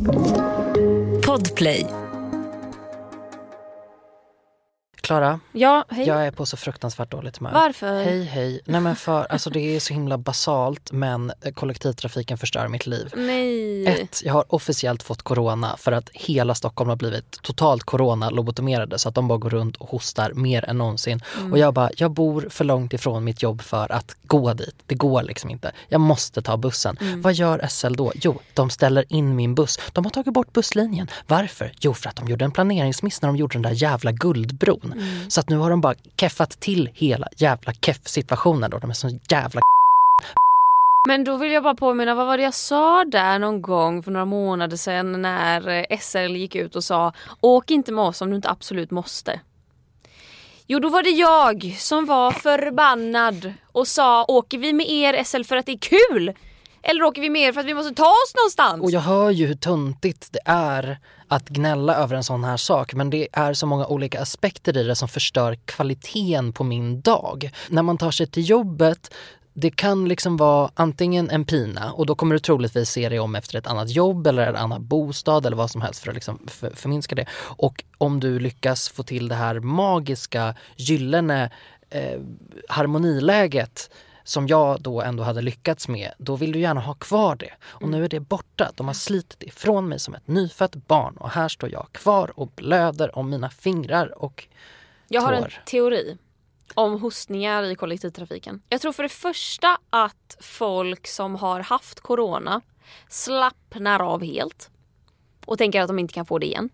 Podplay. Klara, Ja, hej. jag är på så fruktansvärt dåligt humör. Varför? Hej hej. Nej men för, alltså det är så himla basalt men kollektivtrafiken förstör mitt liv. Nej. Ett, jag har officiellt fått corona för att hela Stockholm har blivit totalt corona lobotomerade så att de bara går runt och hostar mer än någonsin. Mm. Och jag bara, jag bor för långt ifrån mitt jobb för att gå dit. Det går liksom inte. Jag måste ta bussen. Mm. Vad gör SL då? Jo, de ställer in min buss. De har tagit bort busslinjen. Varför? Jo, för att de gjorde en planeringsmiss när de gjorde den där jävla guldbron. Mm. Så att nu har de bara keffat till hela jävla keff-situationen då. De är så jävla Men då vill jag bara påminna, vad var det jag sa där någon gång för några månader sedan när eh, SRL SL gick ut och sa åk inte med oss om du inte absolut måste. Jo, då var det jag som var förbannad och sa åker vi med er SL för att det är kul? Eller åker vi med er för att vi måste ta oss någonstans? Och jag hör ju hur tuntigt det är att gnälla över en sån här sak men det är så många olika aspekter i det som förstör kvaliteten på min dag. När man tar sig till jobbet det kan liksom vara antingen en pina och då kommer du troligtvis se dig om efter ett annat jobb eller en annan bostad eller vad som helst för att liksom för, förminska det. Och om du lyckas få till det här magiska gyllene eh, harmoniläget som jag då ändå hade lyckats med, då vill du gärna ha kvar det. Och nu är det borta. De har slitit ifrån mig som ett nyfött barn och här står jag kvar och blöder om mina fingrar och Jag har en teori om hostningar i kollektivtrafiken. Jag tror för det första att folk som har haft corona slappnar av helt och tänker att de inte kan få det igen.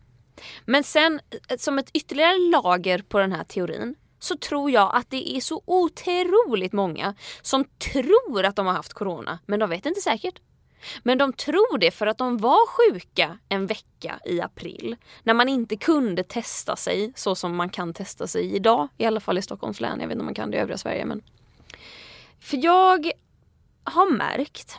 Men sen eh, som ett ytterligare lager på den här teorin så tror jag att det är så otroligt många som tror att de har haft corona men de vet inte säkert. Men de tror det för att de var sjuka en vecka i april när man inte kunde testa sig så som man kan testa sig idag, i alla fall i Stockholms län. Jag vet inte om man kan det i övriga Sverige. Men... För jag har märkt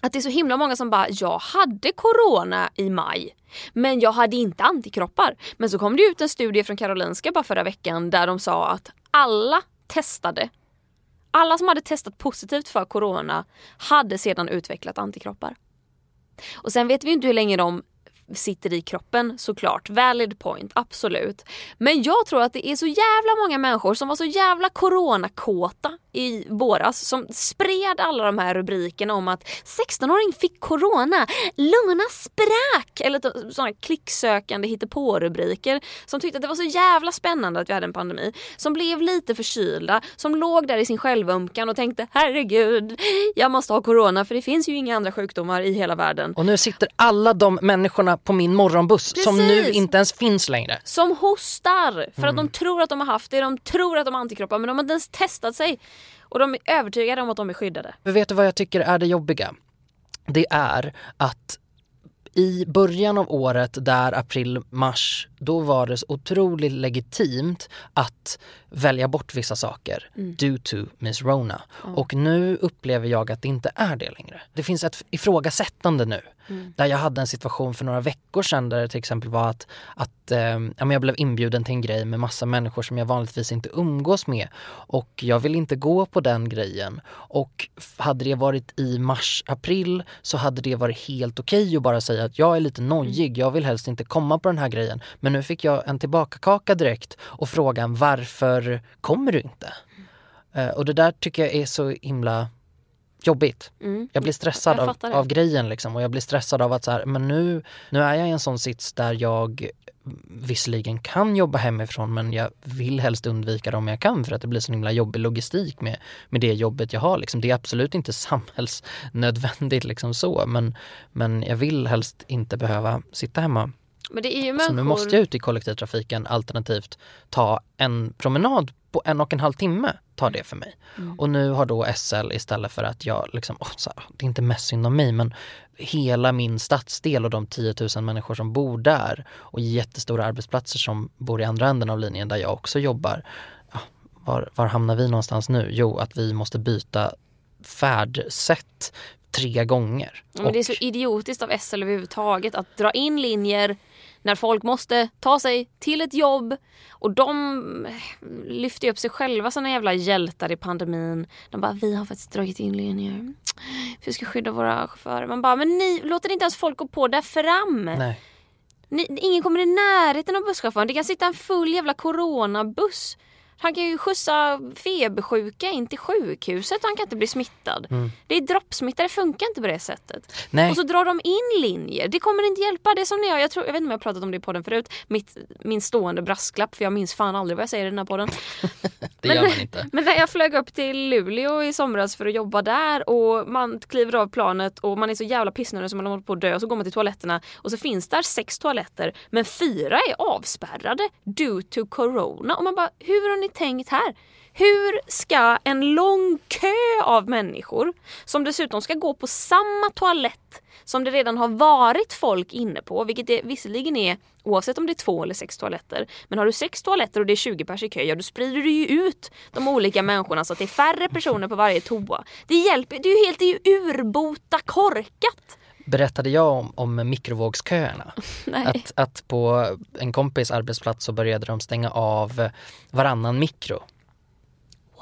att det är så himla många som bara, jag hade corona i maj men jag hade inte antikroppar. Men så kom det ut en studie från Karolinska bara förra veckan där de sa att alla testade alla som hade testat positivt för corona hade sedan utvecklat antikroppar. Och sen vet vi inte hur länge de sitter i kroppen såklart. Valid point, absolut. Men jag tror att det är så jävla många människor som var så jävla coronakåta i våras som spred alla de här rubrikerna om att 16-åring fick corona, lungorna sprack eller sådana klicksökande hittepå-rubriker som tyckte att det var så jävla spännande att vi hade en pandemi. Som blev lite förkylda, som låg där i sin självömkan och tänkte herregud, jag måste ha corona för det finns ju inga andra sjukdomar i hela världen. Och nu sitter alla de människorna på min morgonbuss som nu Precis. inte ens finns längre. som hostar för att de tror att de har haft det, de tror att de har antikroppar men de har inte ens testat sig. Och de är övertygade om att de är skyddade. För vet du vad jag tycker är det jobbiga? Det är att i början av året, där april, mars, då var det så otroligt legitimt att välja bort vissa saker due to Miss Rona. Och nu upplever jag att det inte är det längre. Det finns ett ifrågasättande nu. Där jag hade en situation för några veckor sedan där det till exempel var att, att eh, jag blev inbjuden till en grej med massa människor som jag vanligtvis inte umgås med. Och jag vill inte gå på den grejen. Och hade det varit i mars, april så hade det varit helt okej att bara säga att jag är lite nojig, jag vill helst inte komma på den här grejen. Men nu fick jag en tillbakakaka direkt och frågan varför kommer du inte? Eh, och det där tycker jag är så himla jobbigt. Mm. Jag blir stressad Jag av, av grejen liksom och jag blir stressad av att så här, men nu, nu är jag i en sån sits där jag visserligen kan jobba hemifrån men jag vill helst undvika det om jag kan för att det blir så himla jobbig logistik med, med det jobbet jag har. Liksom. Det är absolut inte samhällsnödvändigt liksom så men, men jag vill helst inte behöva sitta hemma. Men det är ju Så människor... nu måste jag ut i kollektivtrafiken alternativt ta en promenad på en och en halv timme tar det för mig. Mm. Och nu har då SL istället för att jag liksom, åh, så det är inte mest synd om mig men hela min stadsdel och de 10 000 människor som bor där och jättestora arbetsplatser som bor i andra änden av linjen där jag också jobbar. Ja, var, var hamnar vi någonstans nu? Jo, att vi måste byta färdsätt tre gånger. Men det är så idiotiskt av SL överhuvudtaget att dra in linjer När folk måste ta sig till ett jobb och de lyfter upp sig själva som jävla hjältar i pandemin. De bara, vi har faktiskt dragit in linjer. Vi ska skydda våra chaufförer. Man bara, men ni låter inte ens folk gå på där fram. Nej. Ni, ingen kommer i närheten av busschauffören. Det kan sitta en full jävla coronabuss. Han kan ju skjutsa febersjuka in till sjukhuset och han kan inte bli smittad. Mm. Det är droppsmitta, det funkar inte på det sättet. Nej. Och så drar de in linjer. Det kommer inte hjälpa. Det är som när jag, jag, tror, jag vet inte om jag har pratat om det i podden förut, Mitt, min stående brasklapp för jag minns fan aldrig vad jag säger i den här podden. det men- gör man inte. Men när jag flög upp till Luleå i somras för att jobba där och man kliver av planet och man är så jävla pissnödig som man håller på att dö och så går man till toaletterna och så finns där sex toaletter men fyra är avspärrade due to corona och man bara hur har ni ni tänkt här? Hur ska en lång kö av människor som dessutom ska gå på samma toalett som det redan har varit folk inne på, vilket det visserligen är oavsett om det är två eller sex toaletter. Men har du sex toaletter och det är 20 pers i kö, ja då sprider du ju ut de olika människorna så att det är färre personer på varje toa. Det hjälper, det är ju helt det är ju urbota korkat. Berättade jag om, om mikrovågsköerna? Att, att på en kompis arbetsplats så började de stänga av varannan mikro.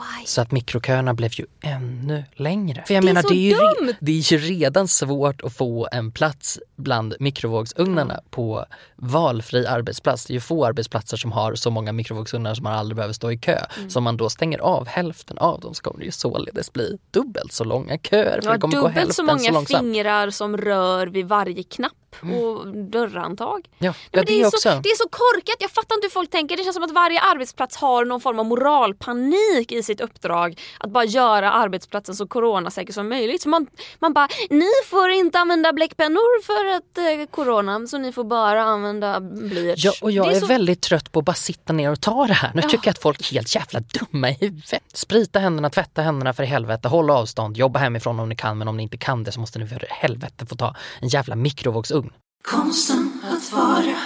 Why? Så att mikroköerna blev ju ännu längre. För jag Det är menar, så det är, ju dumt! det är ju redan svårt att få en plats bland mikrovågsugnarna på valfri arbetsplats. Det är ju få arbetsplatser som har så många mikrovågsugnar som man aldrig behöver stå i kö. Mm. Så om man då stänger av hälften av dem så kommer det ju således bli dubbelt så långa köer. För Ja, det kommer gå dubbelt hälften så många långsamt. fingrar som rör vid varje knapp och dörrhandtag. Ja, Nej, ja det, det, är också. så, det är så korkat, jag fattar inte hur folk tänker. Det känns som att varje arbetsplats har någon form av moralpanik i sitt uppdrag. Att bara göra arbetsplatsen så coronasäker som möjligt. Så man, man bara, ni får inte använda bläckpennor för att eh, corona, så ni får bara använda blyerts. Ja, och jag Det är, så- väldigt trött på att bara sitta ner och ta det här. Nu tycker jag att folk är helt jävla dumma i huvudet. Sprita händerna, tvätta händerna för helvete, håll avstånd, jobba hemifrån om ni kan men om ni inte kan det så måste ni för helvete få ta en jävla mikrovågsugn. Konsten att vara,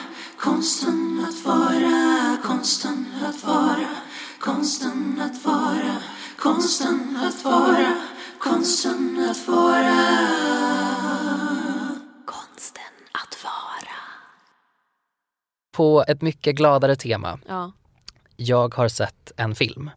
konsten att vara, konsten att vara, konsten att vara, konsten att vara, konsten att vara. Konsten att vara. På ett mycket gladare tema. Ja, Jag har sett en film.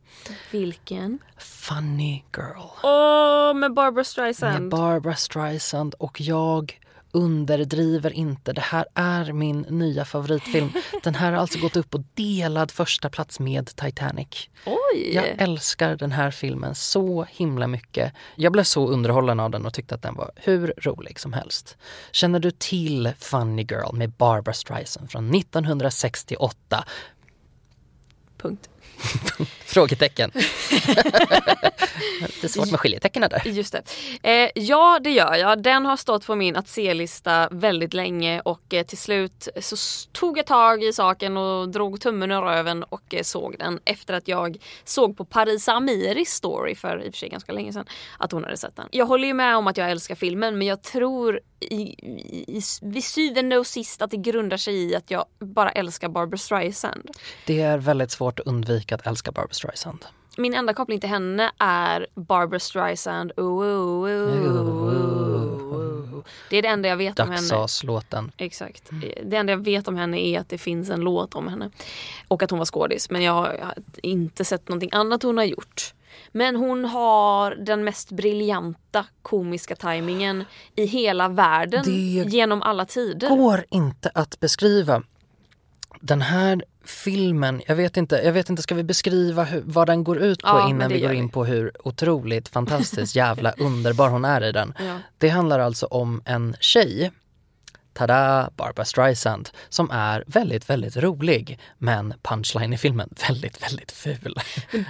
vilken? Funny Girl. Åh, med Barbara Med Streisand. Barbara Streisand och jag underdriver inte. Det här är min nya favoritfilm. Den här har alltså gått upp på delad första plats med Titanic. Oj! Jag älskar den här filmen så himla mycket. Jag blev så underhållen av den och tyckte att den var hur rolig som helst. Känner du till Funny Girl med Barbara Streisand från 1968? Punkt. Frågetecken. det är svårt med skiljetecken där. Just det. Eh, ja, det gör jag. Den har stått på min att se-lista väldigt länge och eh, till slut så tog jag tag i saken och drog tummen ur röven och eh, såg den efter att jag såg på Parisa Amiris story för i och för sig ganska länge sedan att hon hade sett den. Jag håller ju med om att jag älskar filmen men jag tror i, i, vid syvende och sist att det grundar sig i att jag bara älskar Barbara Streisand. Det är väldigt svårt att undvika att älska Barbara Streisand. Min enda koppling till henne är Barbara Streisand. Ooh, ooh, ooh. Det är det enda jag vet om henne. Dagsas-låten. Exakt. Det enda jag vet om henne är att det finns en låt om henne. Och att hon var skådis. Men jag har inte sett någonting annat hon har gjort. Men hon har den mest briljanta komiska tajmingen i hela världen Det genom alla tider. går inte att beskriva. Den här filmen, jag vet inte, jag vet inte ska vi beskriva hur, vad den går ut på Ja, innan vi går in vi. på hur otroligt fantastiskt jävla underbar hon är i den. Ja. Det handlar alltså om en tjej, tada, Barbara Streisand, som är väldigt, väldigt rolig. Men punchline i filmen, väldigt, väldigt ful.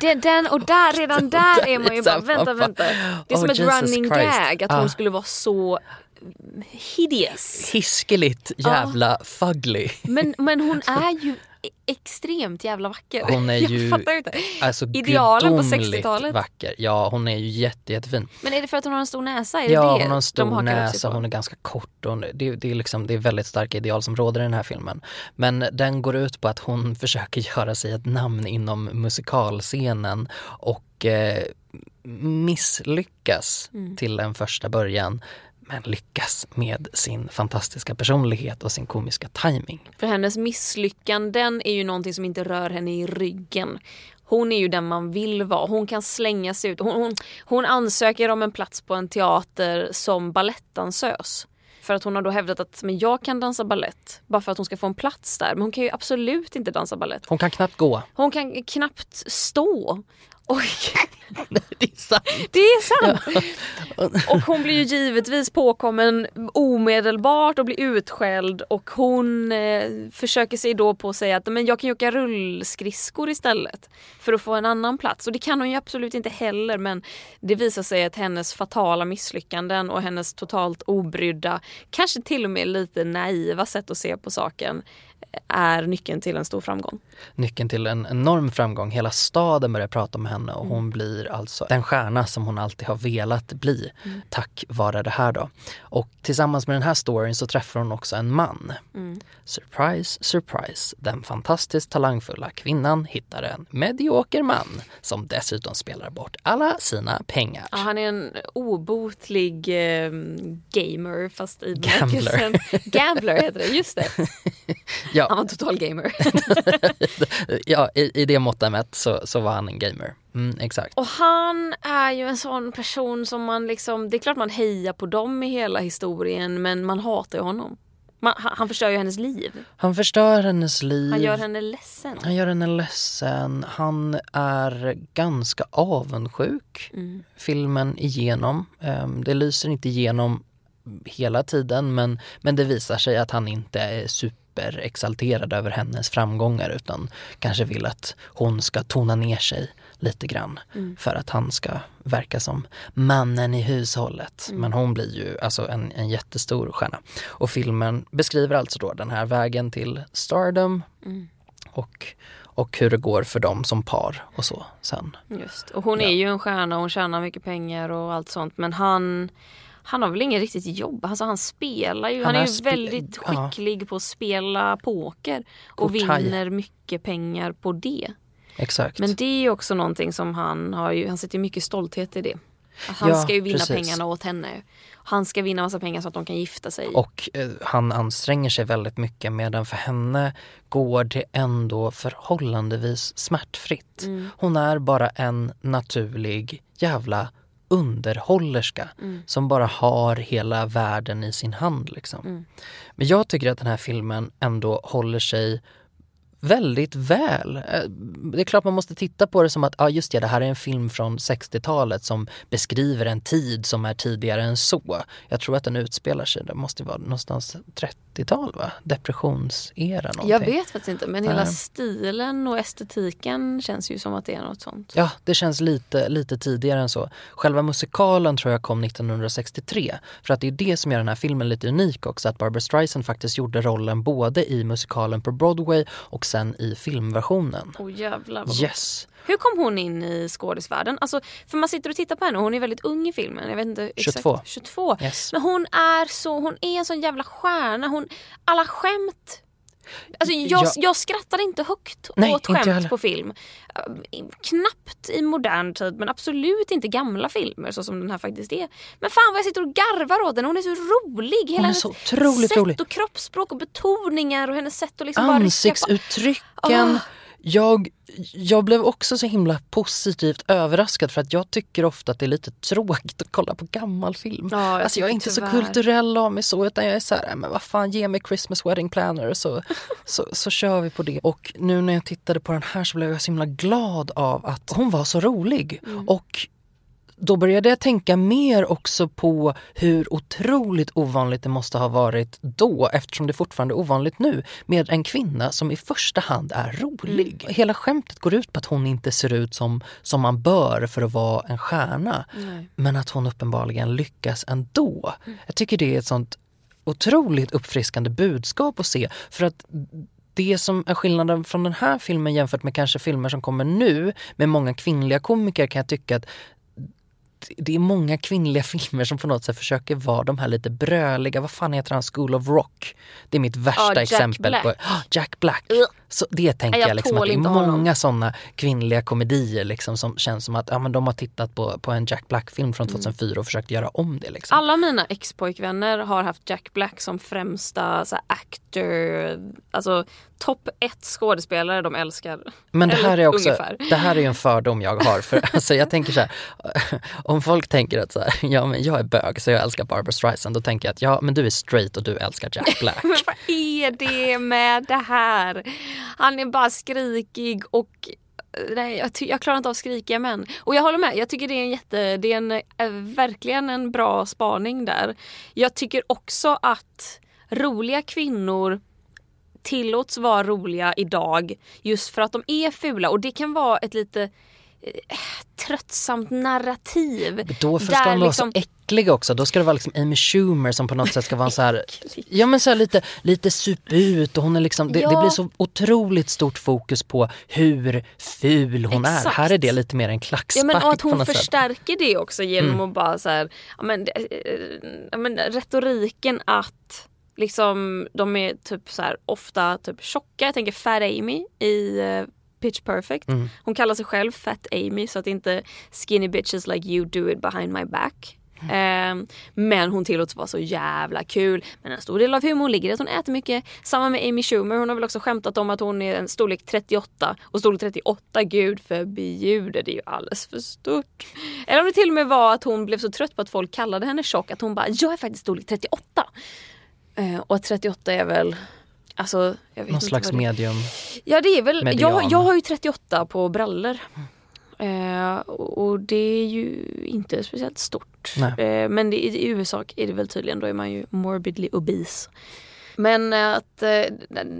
Den, den, och där, redan där är man ju bara, vänta, vänta. Det är som oh, ett Jesus running Christ. gag att Ah. hon skulle vara så hideous. Hiskeligt jävla fugly. Men, men hon är ju extremt jävla vacker. Hon är Jag ju fattar inte. Alltså Idealen på gudomligt 60-talet. vacker. Ja, hon är ju jätte, jättefin. Men är det för att hon har en stor näsa? Är det Ja, det hon har en de stor sig näsa, hon är ganska kort. Och det, det, är liksom, det är väldigt starka ideal som råder i den här filmen. Men den går ut på att hon försöker göra sig ett namn inom musikalscenen och eh, misslyckas Mm. till en första början. Men lyckas med sin fantastiska personlighet och sin komiska timing. För hennes misslyckanden är ju någonting som inte rör henne i ryggen. Hon är ju den man vill vara. Hon kan slänga sig ut. Hon, hon, hon ansöker om en plats på en teater som balettdansös. För att hon har då hävdat att men jag kan dansa ballett bara för att hon ska få en plats där. Men hon kan ju absolut inte dansa ballett. Hon kan knappt gå. Hon kan knappt stå. Och Det är sant. det är sant! Och hon blir ju givetvis påkommen omedelbart och blir utskälld och hon eh, försöker sig då på att säga att men jag kan ju åka rullskridskor istället för att få en annan plats. Och det kan hon ju absolut inte heller men det visar sig att hennes fatala misslyckanden och hennes totalt obrydda, kanske till och med lite naiva sätt att se på saken är nyckeln till en stor framgång. Nyckeln till en enorm framgång. Hela staden börjar prata om henne och Mm. hon blir alltså den stjärna som hon alltid har velat bli Mm. tack vare det här då. Och tillsammans med den här storyn så träffar hon också en man. Mm. Surprise, surprise. Den fantastiskt talangfulla kvinnan hittar en medioker man som dessutom spelar bort alla sina pengar. Ja, han är en obotlig eh, gamer fast i Gambler. Gambler heter det, just det. Ja. Han var total gamer. Ja, i, i det måttet mätt så, så var han en gamer. Mm, exakt. Och han är ju en sån person som man liksom, det är klart man hejar på dem i hela historien men man hatar ju honom. Man, han, han förstör ju hennes liv. Han förstör hennes liv. Han gör henne ledsen. Han gör henne ledsen. Han är ganska avundsjuk Mm. filmen igenom. Ehm, Det lyser inte igenom hela tiden men, men det visar sig att han inte är superexalterad över hennes framgångar utan kanske vill att hon ska tona ner sig lite grann Mm. för att han ska verka som mannen i hushållet. Mm. Men hon blir ju alltså en, en jättestor stjärna. Och filmen beskriver alltså då den här vägen till stardom Mm. och, och hur det går för dem som par och så sen. Just. Och hon Ja. är ju en stjärna och hon tjänar mycket pengar och allt sånt men han han har väl ingen riktigt jobb. Alltså han spelar ju. Han, Han är ju väldigt ja. skicklig på att spela poker. Och thai. vinner mycket pengar på det. Exakt. Men det är ju också någonting som han har ju, han sätter mycket stolthet i det. Att han Ja, ska ju vinna precis. pengarna åt henne. Han ska vinna massa pengar så att de kan gifta sig. Och eh, han anstränger sig väldigt mycket medan för henne går det ändå förhållandevis smärtfritt. Mm. Hon är bara en naturlig jävla underhållerska Mm. som bara har hela världen i sin hand. Liksom. Mm. Men jag tycker att den här filmen ändå håller sig väldigt väl. Eh, Det är klart man måste titta på det som att, ja just det, det här är en film från 60-talet som beskriver en tid som är tidigare än så. Jag tror att den utspelar sig, det måste vara någonstans 30-tal va? Depressionsera någonting. Jag vet faktiskt inte men hela Nej. stilen och estetiken känns ju som att det är något sånt. Ja, det känns lite, lite tidigare än så. Själva musikalen tror jag kom 1963. För att det är det som gör den här filmen lite unik också. Att Barbra Streisand faktiskt gjorde rollen både i musikalen på Broadway och sen i filmversionen. Åh jävlar vad Yes. Hur kom hon in i skådisvärlden? Alltså, för man sitter och tittar på henne och hon är väldigt ung i filmen. Jag vet inte exakt. 22. 22. Yes. Men hon är så, hon är en sån jävla stjärna. Hon, alla skämt. Alltså jag, Ja. jag skrattar inte högt Nej, åt jag skämt på film. Uh, Knappt i modern tid men absolut inte gamla filmer så som den här faktiskt är. Men fan vad jag sitter och garvar åt den. Hon är så rolig. Hela hennes sätt rolig. och kroppsspråk och betoningar och hennes sätt att liksom bara rycka på. Ansiktsuttrycken. Jag, jag blev också så himla positivt överraskad för att jag tycker ofta att det är lite tråkigt att kolla på gammal film. Ja, jag alltså jag är inte så tyvärr. kulturell av mig så utan jag är så här, "Äh, men vad fan ge mig Christmas wedding planner så, så, så kör vi på det. Och nu när jag tittade på den här så blev jag så himla glad av att hon var så rolig. Mm. Och då började jag tänka mer också på hur otroligt ovanligt det måste ha varit då, eftersom det fortfarande är ovanligt nu, med en kvinna som i första hand är rolig. Mm. Hela skämtet går ut på att hon inte ser ut som, som man bör för att vara en stjärna. Nej. Men att hon uppenbarligen lyckas ändå. Mm. Jag tycker det är ett sånt otroligt uppfriskande budskap att se. För att det som är skillnaden från den här filmen jämfört med kanske filmer som kommer nu med många kvinnliga komiker kan jag tycka att det är många kvinnliga filmer som på något sätt försöker vara de här lite bröliga, vad fan heter han, School of Rock? Det är mitt värsta Jack exempel Black. på Jack Black. Så det tänker jag jag, liksom att det är många sådana kvinnliga komedier liksom som känns som att ja, men de har tittat på, på en Jack Black-film från 2004 och försökt göra om det. Liksom. Alla mina ex-pojkvänner har haft Jack Black som främsta så här, actor, alltså topp ett skådespelare de älskar. Men det här, är också, ungefär. det här är ju en fördom jag har. För, alltså, jag tänker så här, om folk tänker att så här, ja, men jag är bög så jag älskar Barbara Streisand, då tänker jag att ja, men du är straight och du älskar Jack Black. Men vad är det med det här? Han är bara skrikig och Nej, jag, jag klarar inte av skrikiga män. Och jag håller med, jag tycker det är en jätte, det är en, eh, verkligen en bra spaning där. Jag tycker också att roliga kvinnor tillåts vara roliga idag just för att de är fula och det kan vara ett lite eh, tröttsamt narrativ. Då de vara liksom- så äckliga också. Då ska det vara liksom Amy Schumer som på något sätt ska vara så här, ja men så lite, lite sup ut och hon är liksom, det, Ja. det blir så otroligt stort fokus på hur ful hon är. Exakt. Här är det lite mer en Ja klackspark men och att hon något sätt. förstärker det också genom Mm. att bara så här, ja men, eh, ja men retoriken att liksom de är typ så här ofta typ tjocka. Jag tänker Fat Amy i eh, Pitch Perfect. Mm. Hon kallar sig själv Fat Amy så att inte skinny bitches like you do it behind my back. Eh, men hon tillåts vara så jävla kul. Men en stor del av humorn ligger i att hon äter mycket. Samma med Amy Schumer. Hon har väl också skämtat om att hon är en storlek 38. Och storlek 38, gud förbjude, det är ju alldeles för stort. Eller om det till och med var att hon blev så trött på att folk kallade henne tjock att hon bara, jag är faktiskt storlek 38. Eh, och att 38 är väl, alltså Någon slags medium. Ja det är väl, jag, jag har ju 38 på brallor. Eh, och det är ju inte speciellt stort. Eh, men det, i USA är det väl tydligen, då är man ju morbidly obese. Men eh, att eh,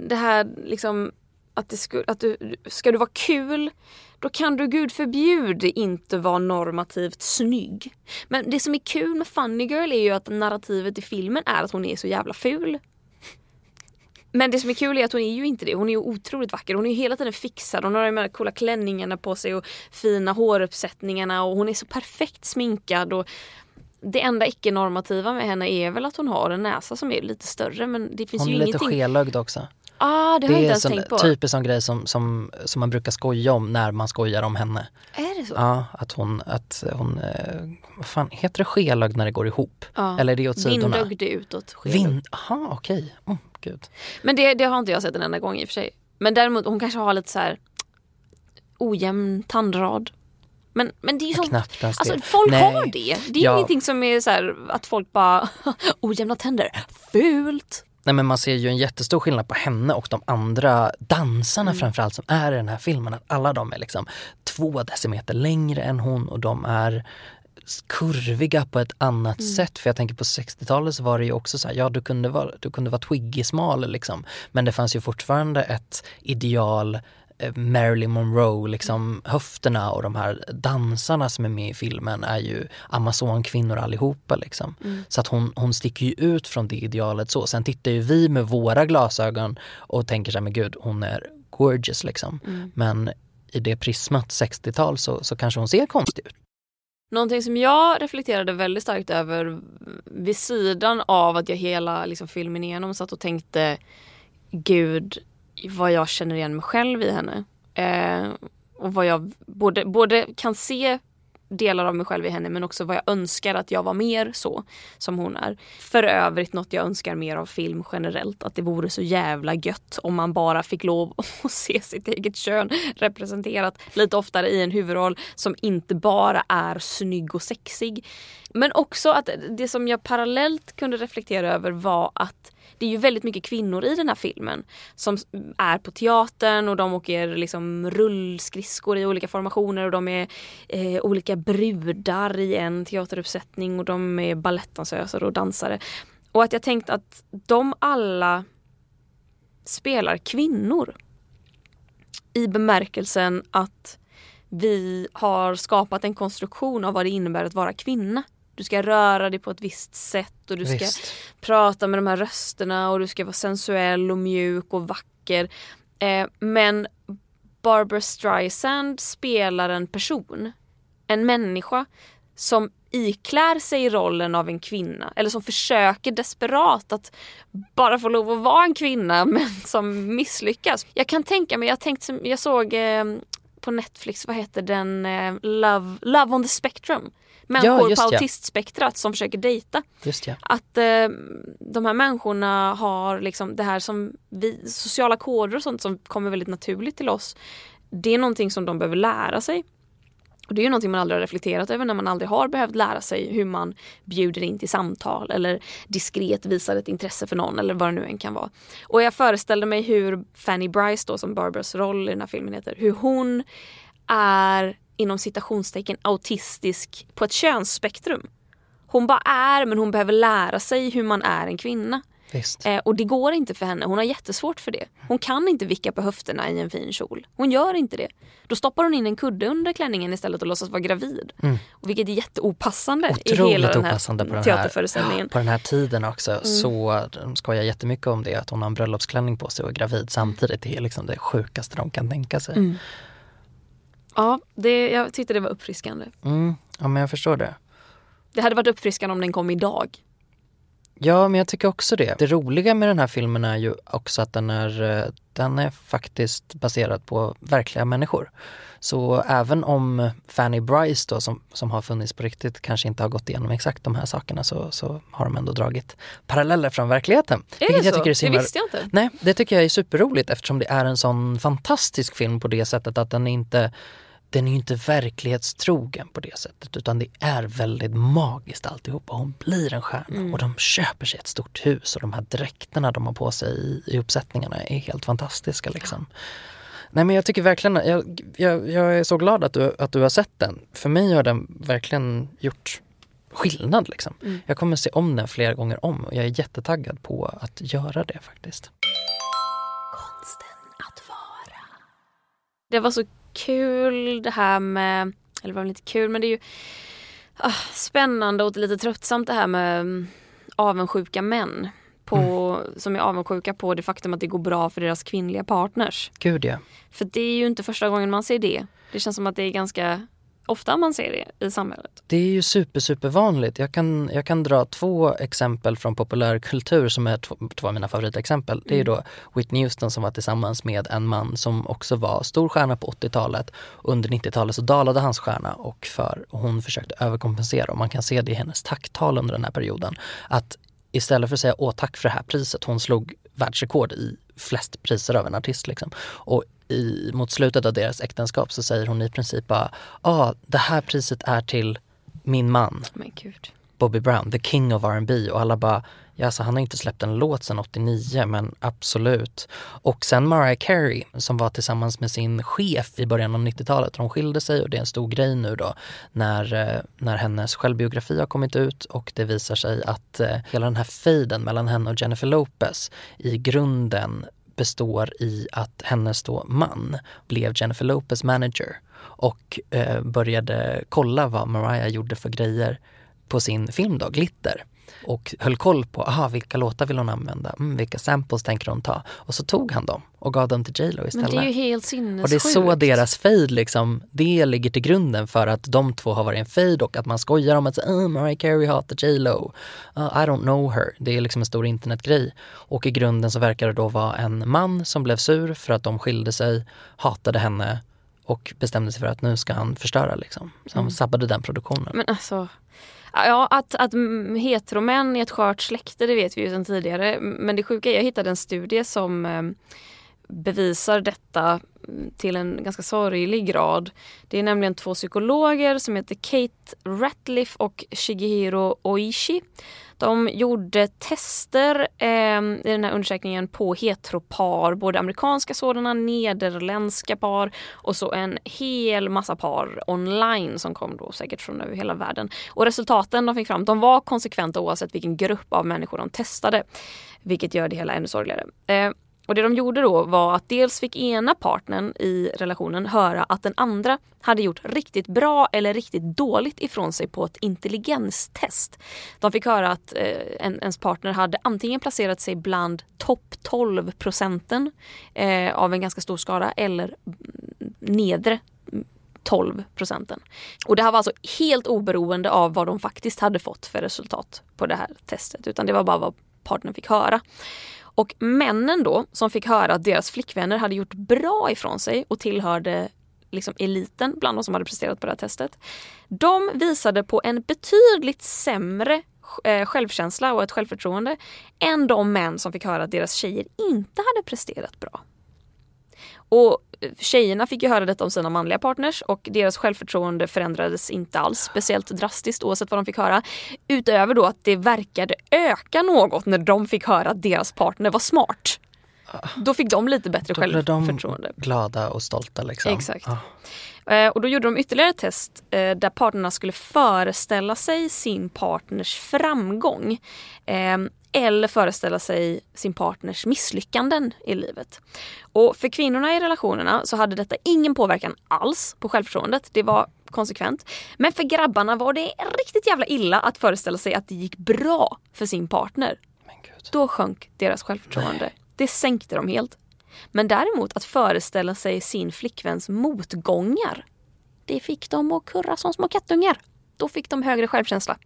det här liksom att, det skulle, att du, ska du vara kul då kan du gud förbjude inte vara normativt snygg. Men det som är kul med Funny Girl är ju att narrativet i filmen är att hon är så jävla ful. Men det som är kul är att hon är ju inte det. Hon är ju otroligt vacker. Hon är ju hela tiden fixad. Hon har de här coola klänningarna på sig och fina håruppsättningarna och hon är så perfekt sminkad. Och det enda icke-normativa med henne är väl att hon har en näsa som är lite större men det finns Hon är ju lite ingenting. skelögd också. Ah, det har jag Det är en tänkt på. typisk sån grej som, som, som man brukar skoja om när man skojar om henne. Är det så? Ja, att hon, att hon eh, vad fan, heter det skelögd när det går ihop? Ja. Eller är det åt sidorna? Vindögd är utåt. Vind, aha okej. Oh, gud. Men det, det har inte jag sett en enda gång i och för sig. Men däremot hon kanske har lite så här ojämn tandrad. Men, men det är ju sånt, alltså det. folk Nej. har det. Det är Ja. ingenting som är så här att folk bara ojämna tänder, fult. Nej men man ser ju en jättestor skillnad på henne och de andra dansarna Mm. framförallt som är i den här filmen. Att alla de är liksom två decimeter längre än hon och de är kurviga på ett annat Mm. sätt. För jag tänker på 60-talet så var det ju också så här, ja du kunde vara, du kunde vara twiggy-smal liksom. Men det fanns ju fortfarande ett ideal eh, Marilyn Monroe, liksom höfterna och de här dansarna som är med i filmen är ju amazonkvinnor allihopa liksom. Så att hon, hon sticker ju ut från det idealet så. Sen tittar ju vi med våra glasögon och tänker så här, men gud hon är gorgeous liksom. Men i det prismat 60-tal så, så kanske hon ser konstig ut. Någonting som jag reflekterade väldigt starkt över vid sidan av att jag hela liksom, filmen igenom satt och tänkte Gud vad jag känner igen mig själv i henne. Eh, och vad jag både, både kan se delar av mig själv i henne men också vad jag önskar att jag var mer så som hon är. För övrigt något jag önskar mer av film generellt. Att det vore så jävla gött om man bara fick lov att se sitt eget kön representerat lite oftare i en huvudroll som inte bara är snygg och sexig. Men också att det som jag parallellt kunde reflektera över var att det är ju väldigt mycket kvinnor i den här filmen som är på teatern och de åker liksom rullskridskor i olika formationer och de är eh, olika brudar i en teateruppsättning och de är balettdansöser och dansare. Och att jag tänkt att de alla spelar kvinnor. I bemärkelsen att vi har skapat en konstruktion av vad det innebär att vara kvinna. Du ska röra dig på ett visst sätt och du ska Visst. prata med de här rösterna och du ska vara sensuell och mjuk och vacker. Eh, men Barbara Streisand spelar en person, en människa som iklär sig rollen av en kvinna eller som försöker desperat att bara få lov att vara en kvinna men som misslyckas. Jag kan tänka mig, jag, tänkt, jag såg eh, på Netflix, vad heter den, eh, Love, Love on the Spectrum. Människor just på ja. autistspektrat som försöker dejta. Ja. Att eh, de här människorna har liksom det här som vi, sociala koder och sånt som kommer väldigt naturligt till oss. Det är någonting som de behöver lära sig. Och det är ju någonting man aldrig har reflekterat över när man aldrig har behövt lära sig hur man bjuder in till samtal eller diskret visar ett intresse för någon eller vad det nu än kan vara. Och jag föreställde mig hur Fanny Bryce då som Barbaras roll i den här filmen heter, hur hon är inom citationstecken autistisk på ett könsspektrum. Hon bara är men hon behöver lära sig hur man är en kvinna. Visst. Eh, och det går inte för henne, hon har jättesvårt för det. Hon kan inte vicka på höfterna i en fin kjol. Hon gör inte det. Då stoppar hon in en kudde under klänningen istället och låtsas vara gravid. Mm. Vilket är jätteopassande i Otroligt hela den här på den här, teaterföreställningen. på den här tiden också. Mm. Så de skojar jättemycket om det, att hon har en bröllopsklänning på sig och är gravid samtidigt. Det är liksom det sjukaste de kan tänka sig. Mm. Ja, det, jag tyckte det var uppfriskande. Mm, ja men jag förstår det. Det hade varit uppfriskande om den kom idag. Ja, men jag tycker också det. Det roliga med den här filmen är ju också att den är, eh, den är faktiskt baserad på verkliga människor. Så även om Fanny Bryce då, som, som har funnits på riktigt, kanske inte har gått igenom exakt de här sakerna så, så har de ändå dragit paralleller från verkligheten. Är det jag så? tycker är så det himla- visste jag inte. Nej, det tycker jag är superroligt eftersom det är en sån fantastisk film på det sättet att den inte den är ju inte verklighetstrogen på det sättet utan det är väldigt magiskt alltihopa. Hon blir en stjärna och de köper sig ett stort hus och de här dräkterna de har på sig i, i uppsättningarna är helt fantastiska liksom. Nej men jag tycker verkligen, jag, jag, jag är så glad att du, att du har sett den. För mig har den verkligen gjort skillnad liksom. Mm. Jag kommer se om den flera gånger om och jag är jättetaggad på att göra det faktiskt. Det var så kul det här med, eller det var väl inte kul men det är ju ah, spännande och lite tröttsamt det här med mm, avundsjuka män. På, Mm. Som är avundsjuka på det faktum att det går bra för deras kvinnliga partners. Gud ja. För det är ju inte första gången man ser det. Det känns som att det är ganska ofta man ser det i samhället. Det är ju super, super vanligt. Jag kan, jag kan dra två exempel från populärkultur som är två, två av mina favoritexempel. Det är ju då Whitney Houston som var tillsammans med en man som också var stor stjärna på 80-talet. Under 90-talet så dalade hans stjärna och, för, och hon försökte överkompensera och man kan se det i hennes tacktal under den här perioden. Att istället för att säga åh tack för det här priset, hon slog världsrekord i flest priser av en artist. Liksom. Och i, mot slutet av deras äktenskap så säger hon i princip bara, ah, det här priset är till min man Men gud. Bobby Brown, the king of R&B och alla bara, ja alltså han har inte släppt en låt sedan 89 men absolut. Och sen Mariah Carey som var tillsammans med sin chef i början av 90-talet. De skilde sig och det är en stor grej nu då när, eh, när hennes självbiografi har kommit ut och det visar sig att eh, hela den här fejden mellan henne och Jennifer Lopez i grunden består i att hennes då man blev Jennifer Lopez manager och eh, började kolla vad Mariah gjorde för grejer på sin film då, Glitter. Och höll koll på, aha, vilka låtar vill hon använda? Mm, vilka samples tänker hon ta? Och så tog han dem och gav dem till J Lo Men istället. det är ju helt sinnessjukt. Och det är så deras fade liksom, det ligger till grunden för att de två har varit en fade och att man skojar om att oh, Mariah Carey hatar J Lo. Uh, I don't know her. Det är liksom en stor internetgrej. Och i grunden så verkar det då vara en man som blev sur för att de skilde sig, hatade henne och bestämde sig för att nu ska han förstöra liksom. Så han Mm. sabbade den produktionen. Men alltså, ja att, att heteromän är ett skört släkte det vet vi ju sedan tidigare. Men det sjuka är, jag hittade en studie som eh, bevisar detta till en ganska sorglig grad. Det är nämligen två psykologer som heter Kate Ratliff och Shigehiro Oishi. De gjorde tester eh, i den här undersökningen på heteropar, både amerikanska sådana, nederländska par och så en hel massa par online som kom då säkert från över hela världen. Och resultaten de fick fram, de var konsekventa oavsett vilken grupp av människor de testade. Vilket gör det hela ännu sorgligare. Eh, och det de gjorde då var att dels fick ena partnern i relationen höra att den andra hade gjort riktigt bra eller riktigt dåligt ifrån sig på ett intelligenstest. De fick höra att eh, en, ens partner hade antingen placerat sig bland topp 12 procenten eh, av en ganska stor skara eller mm, nedre 12 procenten. Och det här var alltså helt oberoende av vad de faktiskt hade fått för resultat på det här testet utan det var bara vad partnern fick höra. Och männen då som fick höra att deras flickvänner hade gjort bra ifrån sig och tillhörde liksom eliten bland de som hade presterat på det här testet. De visade på en betydligt sämre eh, självkänsla och ett självförtroende än de män som fick höra att deras tjejer inte hade presterat bra. Och tjejerna fick ju höra detta om sina manliga partners och deras självförtroende förändrades inte alls speciellt drastiskt oavsett vad de fick höra. Utöver då att det verkade öka något när de fick höra att deras partner var smart. Då fick de lite bättre Då blev de självförtroende. glada och stolta liksom. Exakt. Ja. Eh, och då gjorde de ytterligare ett test eh, där parterna skulle föreställa sig sin partners framgång. Eller föreställa sig sin partners misslyckanden i livet. Och för kvinnorna i relationerna så hade detta ingen påverkan alls på självförtroendet. Det var konsekvent. Men för grabbarna var det riktigt jävla illa att föreställa sig att det gick bra för sin partner. Då sjönk deras självförtroende. Det sänkte dem helt. Men däremot att föreställa sig sin flickväns motgångar, det fick dem att kurra som små kattungar. Då fick de högre självkänsla.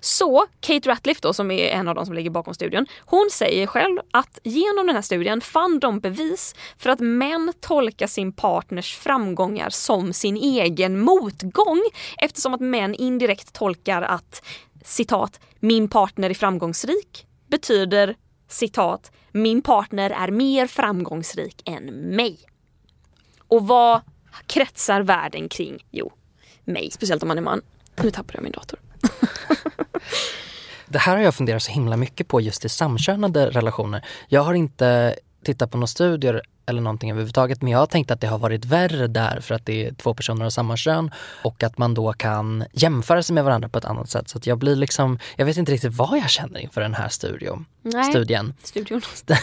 Så Kate Ratliff då, som är en av de som ligger bakom studien, hon säger själv att genom den här studien fann de bevis för att män tolkar sin partners framgångar som sin egen motgång eftersom att män indirekt tolkar att citat, min partner är framgångsrik betyder citat, min partner är mer framgångsrik än mig. Och vad kretsar världen kring? Jo, mig, speciellt om man är man. Nu tappade jag min dator. Det här har jag funderat så himla mycket på just i samkönade relationer. Jag har inte tittat på några studier eller någonting överhuvudtaget men jag har tänkt att det har varit värre där för att det är två personer av samma kön och att man då kan jämföra sig med varandra på ett annat sätt. Så att jag blir liksom, jag vet inte riktigt vad jag känner inför den här studion. Nej. studien. Studion. Den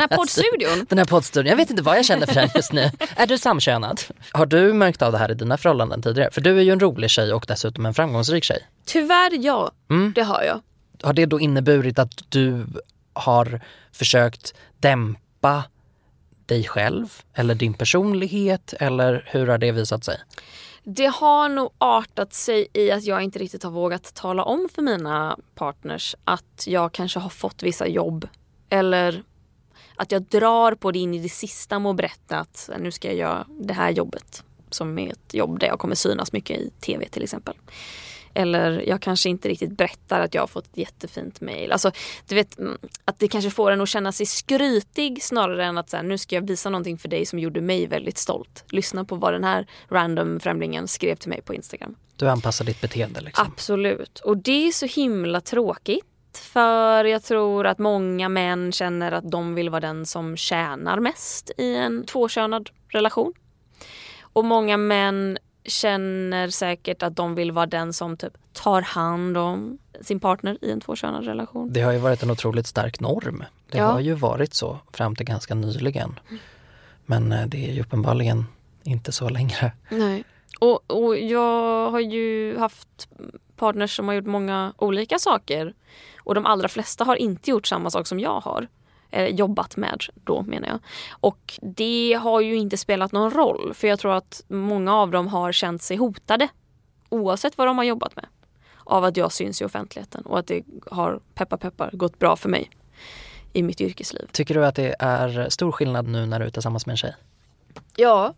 här poddstudion. Den här poddstudion. Jag vet inte vad jag känner för den just nu. Är du samkönad? Har du märkt av det här i dina förhållanden tidigare? För du är ju en rolig tjej och dessutom en framgångsrik tjej. Tyvärr ja, Mm. det har jag. Har det då inneburit att du har försökt dämpa dig själv eller din personlighet eller hur har det visat sig? Det har nog artat sig i att jag inte riktigt har vågat tala om för mina partners att jag kanske har fått vissa jobb. Eller att jag drar på det in i det sista med att berätta att nu ska jag göra det här jobbet. Som är ett jobb där jag kommer synas mycket i tv till exempel. Eller jag kanske inte riktigt berättar att jag har fått ett jättefint mail. Alltså, du vet, mm, att det kanske får en att känna sig skrytig snarare än att så här, nu ska jag visa någonting för dig som gjorde mig väldigt stolt. Lyssna på vad den här random främlingen skrev till mig på Instagram. Du anpassar ditt beteende liksom. Absolut. Och det är så himla tråkigt. För jag tror att många män känner att de vill vara den som tjänar mest i en tvåkönad relation. Och många män känner säkert att de vill vara den som typ tar hand om sin partner i en tvåkönad relation. Det har ju varit en otroligt stark norm. Det Ja. har ju varit så fram till ganska nyligen. Men eh, det är ju uppenbarligen inte så längre. Nej. Och, och jag har ju haft partners som har gjort många olika saker. Och de allra flesta har inte gjort samma sak som jag har. Eh, jobbat med då menar jag. Och det har ju inte spelat någon roll. För jag tror att många av dem har känt sig hotade. Oavsett vad de har jobbat med. Av att jag syns i offentligheten. Och att det har, peppar peppar, gått bra för mig. I mitt yrkesliv. Tycker du att det är stor skillnad nu när du är tillsammans med en tjej? Ja.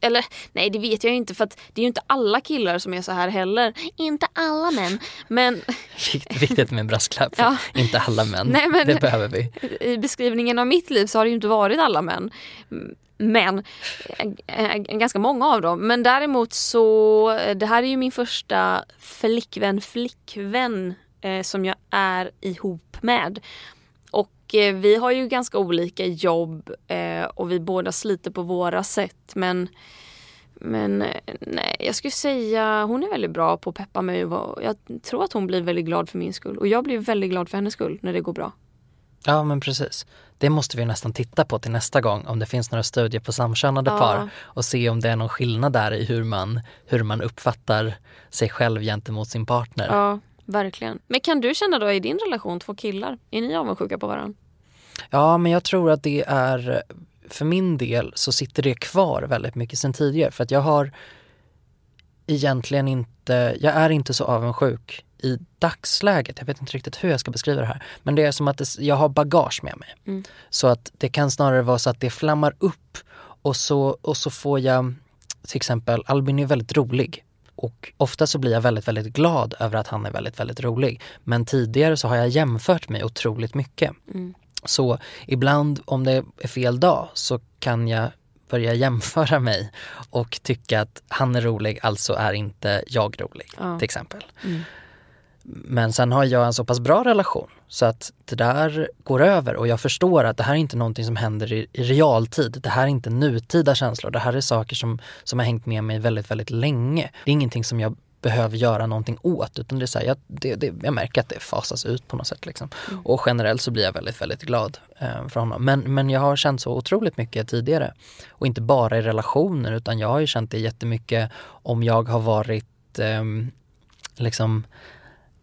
Eller nej det vet jag inte för att det är ju inte alla killar som är så här heller. Inte alla män. Men Vikt- Viktigt med en brasklapp. Ja. Inte alla män. Nej, men- Det behöver vi. i beskrivningen av mitt liv så har det ju inte varit alla män. Men eh, ganska många av dem. Men däremot så, eh, det här är ju min första flickvän, flickvän eh, som jag är ihop med. Eh, vi har ju ganska olika jobb eh, och vi båda sliter på våra sätt. Men, men eh, nej, jag skulle säga hon är väldigt bra på att peppa mig. och Jag tror att hon blir väldigt glad för min skull. Och jag blir väldigt glad för hennes skull när det går bra. Ja men precis. Det måste vi nästan titta på till nästa gång om det finns några studier på samkönade Ja. par och se om det är någon skillnad där i hur man, hur man uppfattar sig själv gentemot sin partner. Ja, verkligen. Men kan du känna då i din relation, två killar, är ni avundsjuka på varandra? Ja, men jag tror att det är, för min del så sitter det kvar väldigt mycket sen tidigare för att jag har egentligen inte, jag är inte så avundsjuk i dagsläget. Jag vet inte riktigt hur jag ska beskriva det här. Men det är som att det, jag har bagage med mig. Mm. Så att det kan snarare vara så att det flammar upp och så, och så får jag till exempel, Albin är väldigt rolig. Och ofta så blir jag väldigt, väldigt glad över att han är väldigt, väldigt rolig. Men tidigare så har jag jämfört mig otroligt mycket. Mm. Så ibland om det är fel dag så kan jag börja jämföra mig och tycka att han är rolig, alltså är inte jag rolig Ja. till exempel. Mm. Men sen har jag en så pass bra relation så att det där går över och jag förstår att det här är inte någonting som händer i, i realtid. Det här är inte nutida känslor. Det här är saker som, som har hängt med mig väldigt, väldigt länge. Det är ingenting som jag behöver göra någonting åt utan det är så här, jag, det, det, jag märker att det fasas ut på något sätt. Liksom. Och generellt så blir jag väldigt, väldigt glad eh, för honom. Men, men jag har känt så otroligt mycket tidigare. Och inte bara i relationer utan jag har ju känt det jättemycket om jag har varit ehm, liksom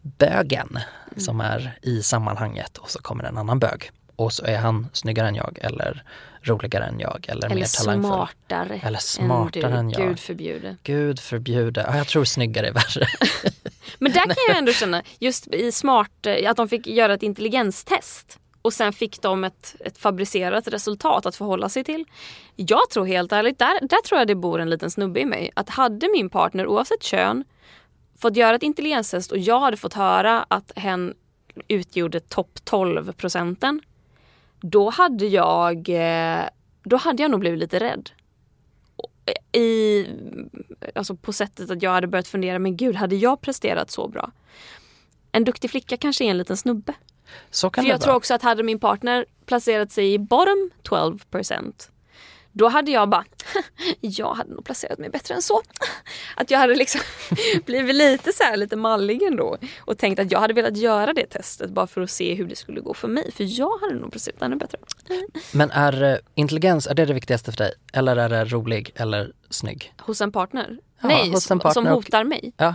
bögen som är i sammanhanget och så kommer en annan bög. Och så är han snyggare än jag eller roligare än jag eller, Eller mer talangfull. smartare, Eller smartare än, än du. jag. Gud förbjude. Gud förbjude. Ja, jag tror snyggare är värre. Men där kan jag ändå känna, just i smart, eh, att de fick göra ett intelligenstest. Och sen fick de ett, ett fabricerat resultat att förhålla sig till. Jag tror helt ärligt, där, där tror jag det bor en liten snubbe i mig. Att hade min partner oavsett kön fått göra ett intelligenstest och jag hade fått höra att hen utgjorde topp 12 procenten. Då hade jag, eh, då hade jag nog blivit lite rädd. I, alltså på sättet att jag hade börjat fundera, men gud, hade jag presterat så bra? En duktig flicka kanske är en liten snubbe. Så kan För det jag vara. tror också att hade min partner placerat sig i bottom 12% då hade jag bara, jag hade nog placerat mig bättre än så. Att jag hade liksom blivit lite så här, lite mallig ändå. Och tänkt att jag hade velat göra det testet bara för att se hur det skulle gå för mig. För jag hade nog placerat ännu bättre. Men är eh, intelligens, är det det viktigaste för dig? Eller är det rolig eller snygg? Hos en partner? Ja, Nej, hos en som- som partner och- hotar mig. Ja,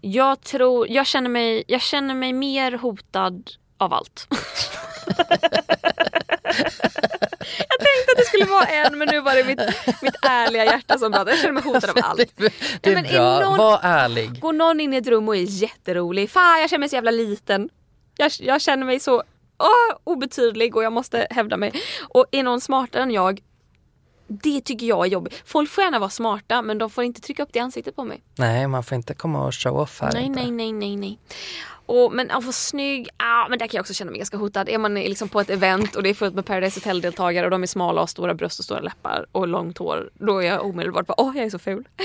Jag tror, jag känner mig, jag känner mig mer hotad av allt. jag tänkte att det skulle vara en men nu var det mitt, mitt ärliga hjärta som pratade. Jag känner mig hotad av allt. det är men är bra. någon- Var ärlig. Går någon in i ett rum och är jätterolig, fan jag känner mig så jävla liten. Jag, jag känner mig så åh, obetydlig och jag måste hävda mig. Och är någon smartare än jag, det tycker jag är jobbigt. Folk får gärna vara smarta men de får inte trycka upp det i ansiktet på mig. Nej, man får inte komma och show off här. Nej, inte. nej, nej, nej, nej. Och, men att vara snygg, ah, men där kan jag också känna mig ganska hotad. Är man liksom på ett event och det är fullt med Paradise Hotel-deltagare och de är smala och stora bröst och stora läppar och långt hår. Då är jag omedelbart bara, åh jag är så ful.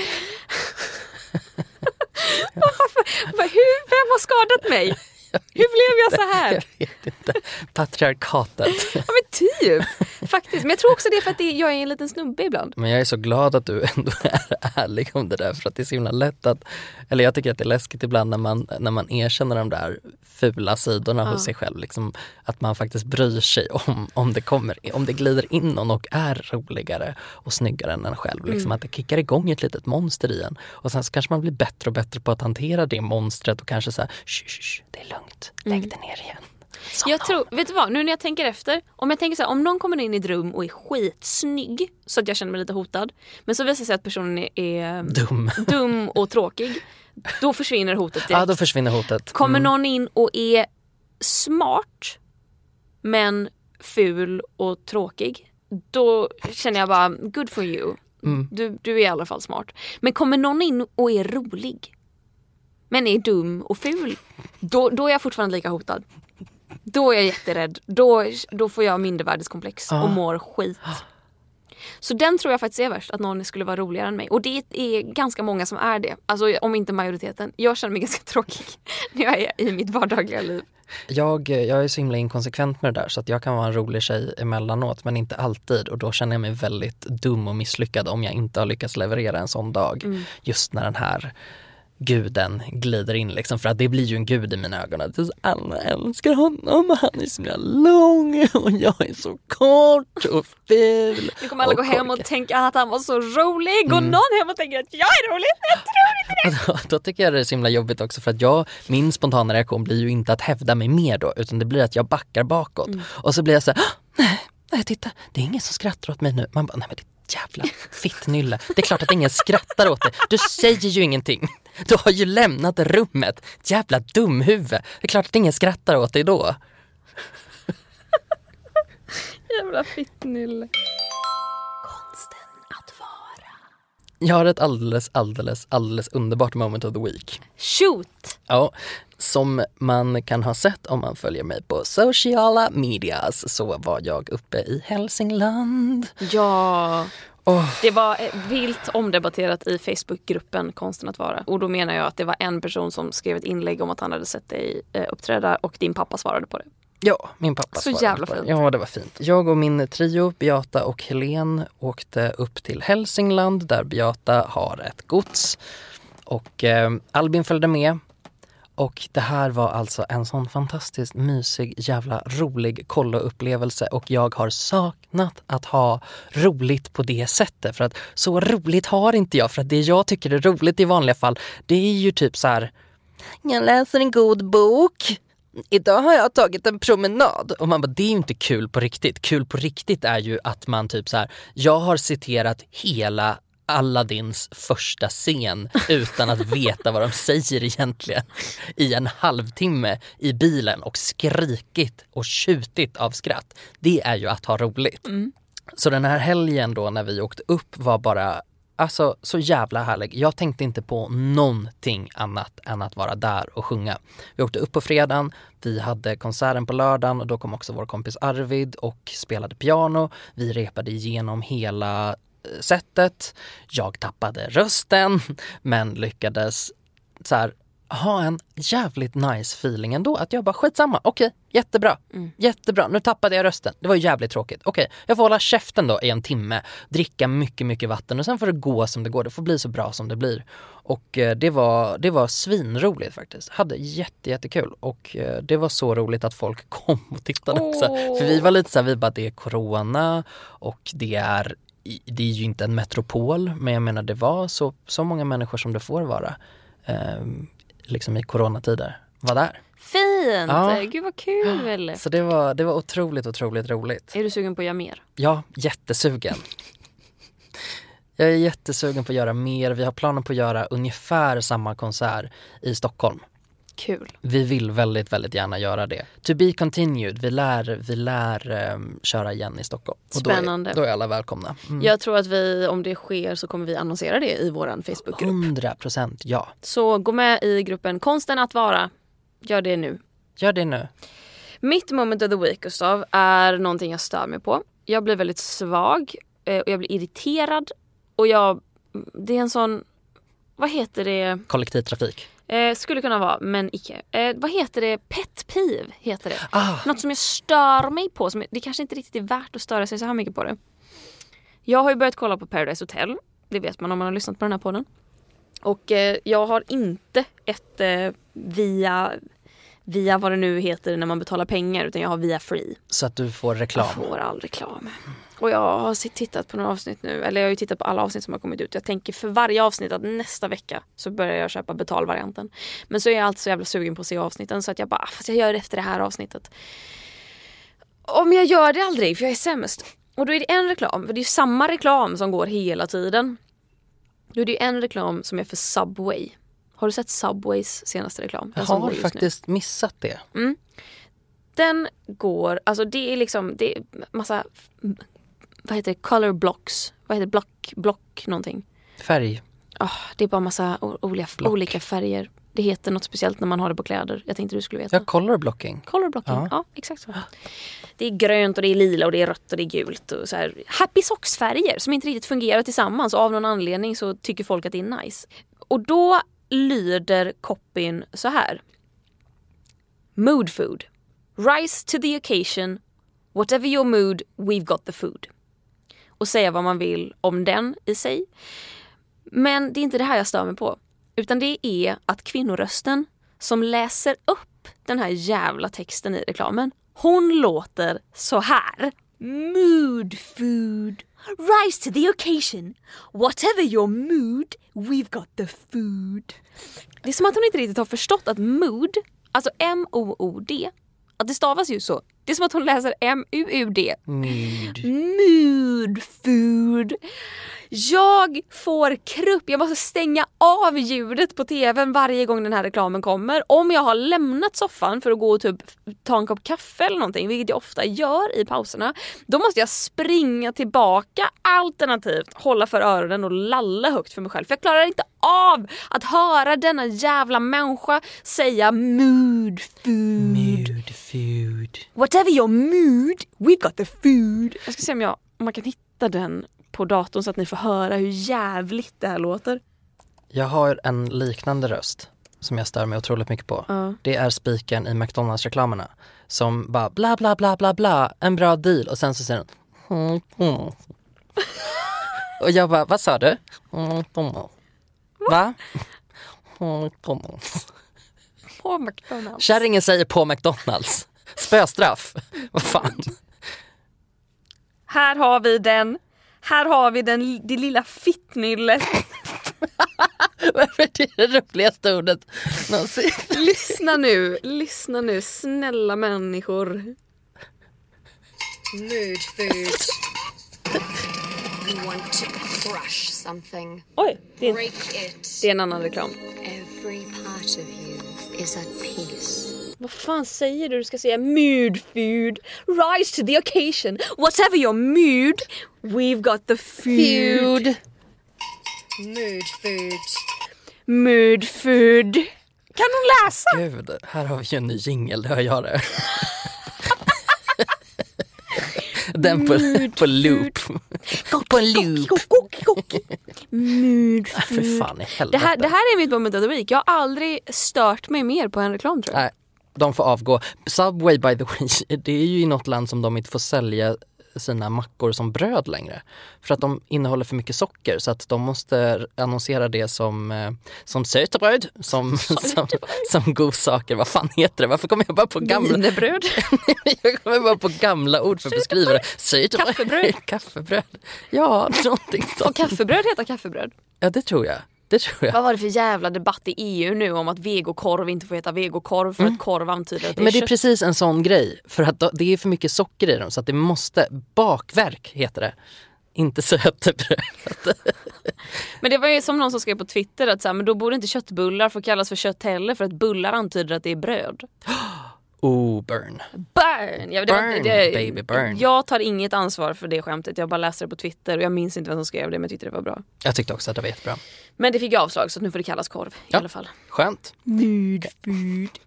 Varför? Hur, vem har skadat mig? Hur blev jag så här? Jag vet inte. Patriarkatet. Ja men typ. Faktiskt. Men jag tror också det är för att jag är en liten snubbe ibland. Men jag är så glad att du ändå är ärlig om det där för att det är så himla lätt att, eller jag tycker att det är läskigt ibland när man, när man erkänner de där fula sidorna hos sig själv. Liksom, att man faktiskt bryr sig om, om det kommer, om det glider in någon och är roligare och snyggare än en själv. Liksom, Att det kickar igång ett litet monster i en. Och sen så kanske man blir bättre och bättre på att hantera det monstret och kanske säga, "Shh, shh, shh, det är lugnt, lägg det ner igen. Somna Jag tror, vet du vad, nu när jag tänker efter. Om jag tänker så här, om någon kommer in i ett rum och är skitsnygg så att jag känner mig lite hotad. Men så visar det sig att personen är, är Dum. dum och tråkig. Då försvinner hotet direkt. Ja, då försvinner hotet. Kommer Mm. någon in och är smart men ful och tråkig. Då känner jag bara, good for you. Mm. Du, du är i alla fall smart. Men kommer någon in och är rolig men är dum och ful. Då, då är jag fortfarande lika hotad. Då är jag jätterädd. Då, då får jag mindervärdeskomplex Ah. och mår skit. Så den tror jag faktiskt är värst, att någon skulle vara roligare än mig. Och det är ganska många som är det. Alltså om inte majoriteten. Jag känner mig ganska tråkig när jag är i mitt vardagliga liv. Jag, jag är så himla inkonsekvent med det där så att jag kan vara en rolig tjej emellanåt men inte alltid och då känner jag mig väldigt dum och misslyckad om jag inte har lyckats leverera en sån dag. Just när den här guden glider in liksom för att det blir ju en gud i mina ögon. Att alla älskar honom och han är så himla lång och jag är så kort och ful. Nu kommer alla gå hem och tänka att han var så rolig och Mm. någon hem och tänker att jag är rolig. Jag tror inte det. Då, då tycker jag det är så himla jobbigt också för att jag, min spontana reaktion blir ju inte att hävda mig mer då utan det blir att jag backar bakåt. Och så blir jag så här, "Ah, nej, nej titta, det är ingen som skrattar åt mig nu. Man bara, nej men det Jävla fittnylle. Det är klart att ingen skrattar åt dig. Du säger ju ingenting. Du har ju lämnat rummet. Jävla dumhuvud. Det är klart att ingen skrattar åt dig då. Jävla fittnylle. Jag har ett alldeles, alldeles, alldeles underbart moment of the week. Shoot! Ja, som man kan ha sett om man följer mig på sociala medias så var jag uppe i Hälsingland. Ja. Åh. Det var eh, vilt omdebatterat i Facebookgruppen Konsten att vara. Och då menar jag att det var en person som skrev ett inlägg om att han hade sett dig eh, uppträda och din pappa svarade på det. Ja, min pappa Så jävla fint. Ja, det var fint. Jag och min trio, Beata och Helen, åkte upp till Hälsingland där Beata har ett gods. Och eh, Albin följde med. Och det här var alltså en sån fantastiskt mysig, jävla rolig kolloupplevelse och jag har saknat att ha roligt på det sättet. För att så roligt har inte jag. För att det jag tycker är roligt i vanliga fall, det är ju typ så här jag läser en god bok. Idag har jag tagit en promenad. Och man bara, det är ju inte kul på riktigt. Kul på riktigt är ju att man typ så här, jag har citerat hela Aladdins första scen utan att veta vad de säger egentligen i en halvtimme i bilen och skrikit och tjutit av skratt. Det är ju att ha roligt. Så den här helgen då när vi åkte upp var bara Alltså så jävla härlig. Jag tänkte inte på någonting annat än att vara där och sjunga. Vi åkte upp på fredagen, vi hade konserten på lördagen och då kom också vår kompis Arvid och spelade piano. Vi repade igenom hela setet. Jag tappade rösten men lyckades så här, ha en jävligt nice feeling ändå. Att jag bara skitsamma, okej, jättebra, jättebra. Nu tappade jag rösten, det var ju jävligt tråkigt. Okej, jag får hålla käften då i en timme, dricka mycket, mycket vatten och sen får det gå som det går. Det får bli så bra som det blir. Och eh, det var, det var svinroligt faktiskt. Hade jätte, jättekul och eh, det var så roligt att folk kom och tittade också. Åh. För vi var lite såhär, vi bara det är corona och det är det är ju inte en metropol men jag menar det var så, så många människor som det får vara eh, liksom i coronatider var där. Fint! Ja. Gud vad kul! Så det var, det var otroligt, otroligt roligt. Är du sugen på att göra mer? Ja, jättesugen. Jag är jättesugen på att göra mer. Vi har planer på att göra ungefär samma konsert i Stockholm. Kul. Vi vill väldigt, väldigt gärna göra det. To be continued. Vi lär, vi lär ehm, köra igen i Stockholm. Och då är- Spännande. Då är, alla välkomna. Mm. Jag tror att vi, om det sker så kommer vi annonsera det i vår Facebookgrupp. 100 procent ja. Så gå med i gruppen Konsten att vara. Gör det nu. Gör det nu. Mitt moment of the week Gustav är någonting jag stör mig på. Jag blir väldigt svag eh, och jag blir irriterad och jag, det är en sån, vad heter det, Kollektivtrafik. Eh, skulle kunna vara men icke. Eh, vad heter det, pet peeve heter det. Ah, Något som jag stör mig på, som det kanske inte riktigt är värt att störa sig så här mycket på det. Jag har ju börjat kolla på Paradise Hotel, det vet man om man har lyssnat på den här podden. Och eh, jag har inte ett eh, via, via vad det nu heter när man betalar pengar utan jag har via free. så att du får reklam. Jag får all reklam. Och jag har tittat på några avsnitt nu, eller jag har ju tittat på alla avsnitt som har kommit ut. Jag tänker för varje avsnitt att nästa vecka så börjar jag köpa betalvarianten. Men så är jag alltid så jävla sugen på att se avsnitten så att jag bara, "Ah, fast jag gör det efter det här avsnittet. Om jag gör det aldrig, för jag är sämst. Och då är det en reklam, för det är ju samma reklam som går hela tiden. Då är det ju en reklam som är för Subway. Har du sett Subways senaste reklam? Den Jag har just nu. faktiskt missat det. Den går, alltså det är liksom, det är massa, vad heter det, color blocks. Vad heter det, block, block någonting. Färg. Ah, det är bara massa olika, Block. olika färger. Det heter något speciellt när man har det på kläder. Jag tänkte du skulle veta. Ja, color blocking. Color blocking, Ja. ja. exakt så. Det är grönt och det är lila och det är rött och det är gult. Och så här. Happy socks-färger som inte riktigt fungerar tillsammans och av någon anledning så tycker folk att det är nice. Och då lyder copyn så här. Mood food. Rise to the occasion. Whatever your mood, we've got the food. Och säga vad man vill om den i sig. Men det är inte det här jag stör mig på. Utan det är att kvinnorösten som läser upp den här jävla texten i reklamen, hon låter så här. Mood food. Rise to the occasion. Whatever your mood, we've got the food. Det är som att hon inte riktigt har förstått att mood, alltså M-O-O-D, att det stavas ju så. Det är som att hon läser M-U-U-D. Mood. Mood food. Jag får krupp, jag måste stänga av ljudet på tvn varje gång den här reklamen kommer. Om jag har lämnat soffan för att gå och typ ta en kopp kaffe eller någonting, vilket jag ofta gör i pauserna, då måste jag springa tillbaka alternativt hålla för öronen och lalla högt för mig själv. För jag klarar inte av att höra denna jävla människa säga mood food. Mood food. Whatever your mood, we got the food. Jag ska se om, jag, om man kan hitta den på datorn så att ni får höra hur jävligt det här låter. Jag har en liknande röst som jag stör mig otroligt mycket på. Ja. Det är spiken i McDonalds-reklamerna som bara bla bla bla bla bla, en bra deal och sen så säger den "Mm, mm." Och jag bara, vad sa du? "Mm, mm." Va? På McDonalds. Kärringen säger på McDonalds. Spöstraff. Vad fan. Här har vi den. Här har vi den, det lilla fittnyllet. Varför är det det roligaste ordet någonsin? lyssna nu, lyssna nu, snälla människor. Mood food. You want to crush something. Oj, det är, Break it. det är en annan reklam. Every part of you is at peace. Vad fan säger du? Du ska säga mood food. Rise to the occasion. Whatever your mood, we've got the food. Mood food. Mood food. Kan hon läsa? Gud, här har vi ju en ny jingel, det hör jag det. Den på, på loop. På loop. Mood För food. fan i Det helvete. här, det här är mitt moment of the week. Jag har aldrig stört mig mer på en reklam tror jag. Nej, de får avgå. Subway by the way, det är ju i något land som de inte får sälja sina mackor som bröd längre. För att de innehåller för mycket socker så att de måste annonsera det som, eh, som sötebröd, som, som, som godsaker. Vad fan heter det? Varför kommer jag bara på gamla... Wienerbröd. jag kommer bara på gamla ord för att beskriva det. Sötebröd. Kaffebröd. Kaffebröd. Ja, någonting Och sånt. kaffebröd heter kaffebröd. Ja, det tror jag. Det tror jag. Vad var det för jävla debatt i EU nu om att vegokorv inte får heta vegokorv för att korv antyder att det är Men det är kött? precis en sån grej. För att det är för mycket socker i dem så att det måste, bakverk heter det. Inte sötebröd. Men det var ju som någon som skrev på Twitter att så här, men då borde inte köttbullar få kallas för kött heller för att bullar antyder att det är bröd. Oh, burn. Burn! Jag, det var- Burn, det, baby, burn. Jag tar inget ansvar för det skämtet. Jag bara läste det på Twitter och jag minns inte vem som skrev det men jag tyckte det var bra. Jag tyckte också att det var jättebra. Men det fick jag avslag så nu får det kallas korv i Ja. alla fall. Skönt. Mood food.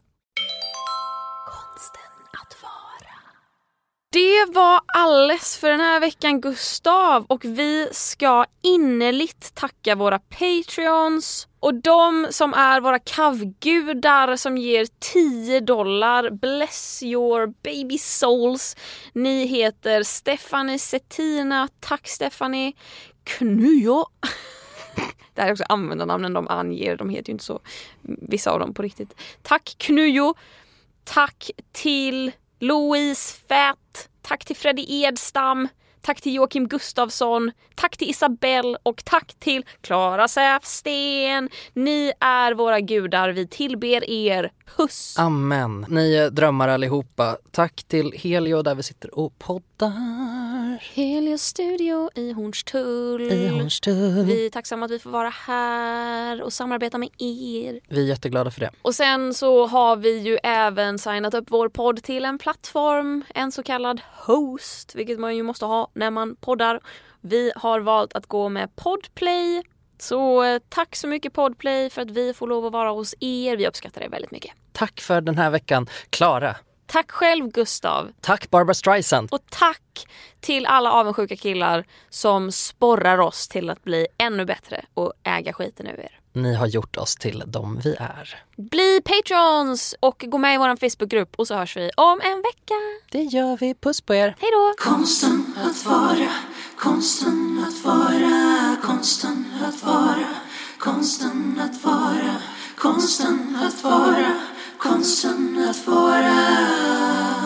Det var alles för den här veckan Gustav och vi ska innerligt tacka våra patreons och de som är våra kavgudar som ger 10 dollar. Bless your baby souls. Ni heter Stephanie Settina, tack Stephanie. Knujo. Det här är också användarnamnen de anger, de heter ju inte så, vissa av dem på riktigt. Tack Knujo, tack till Louise Fett, tack till Freddy Edstam, tack till Joakim Gustafsson, tack till Isabelle och tack till Klara Säfsten. Ni är våra gudar, vi tillber er. Puss! Amen. Ni är drömmar allihopa. Tack till Helio där vi sitter och poddar. Helios studio i Hornstull. I Hornstull. Vi är tacksamma att vi får vara här och samarbeta med er. Vi är jätteglada för det. Och sen så har vi ju även signat upp vår podd till en plattform, en så kallad host, vilket man ju måste ha när man poddar. Vi har valt att gå med Podplay. Så eh, tack så mycket Podplay för att vi får lov att vara hos er. Vi uppskattar det väldigt mycket. Tack för den här veckan, Klara. Tack själv Gustav. Tack Barbara Streisand. Och tack till alla avundsjuka killar som sporrar oss till att bli ännu bättre och äga skiten ur er. Ni har gjort oss till de vi är. Bli patrons och gå med i vår Facebookgrupp och så hörs vi om en vecka. Det gör vi. Puss på er. Hej då! Konsten att vara, konsten att vara, konsten att vara, konsten att vara, konsten att vara, konsten att vara.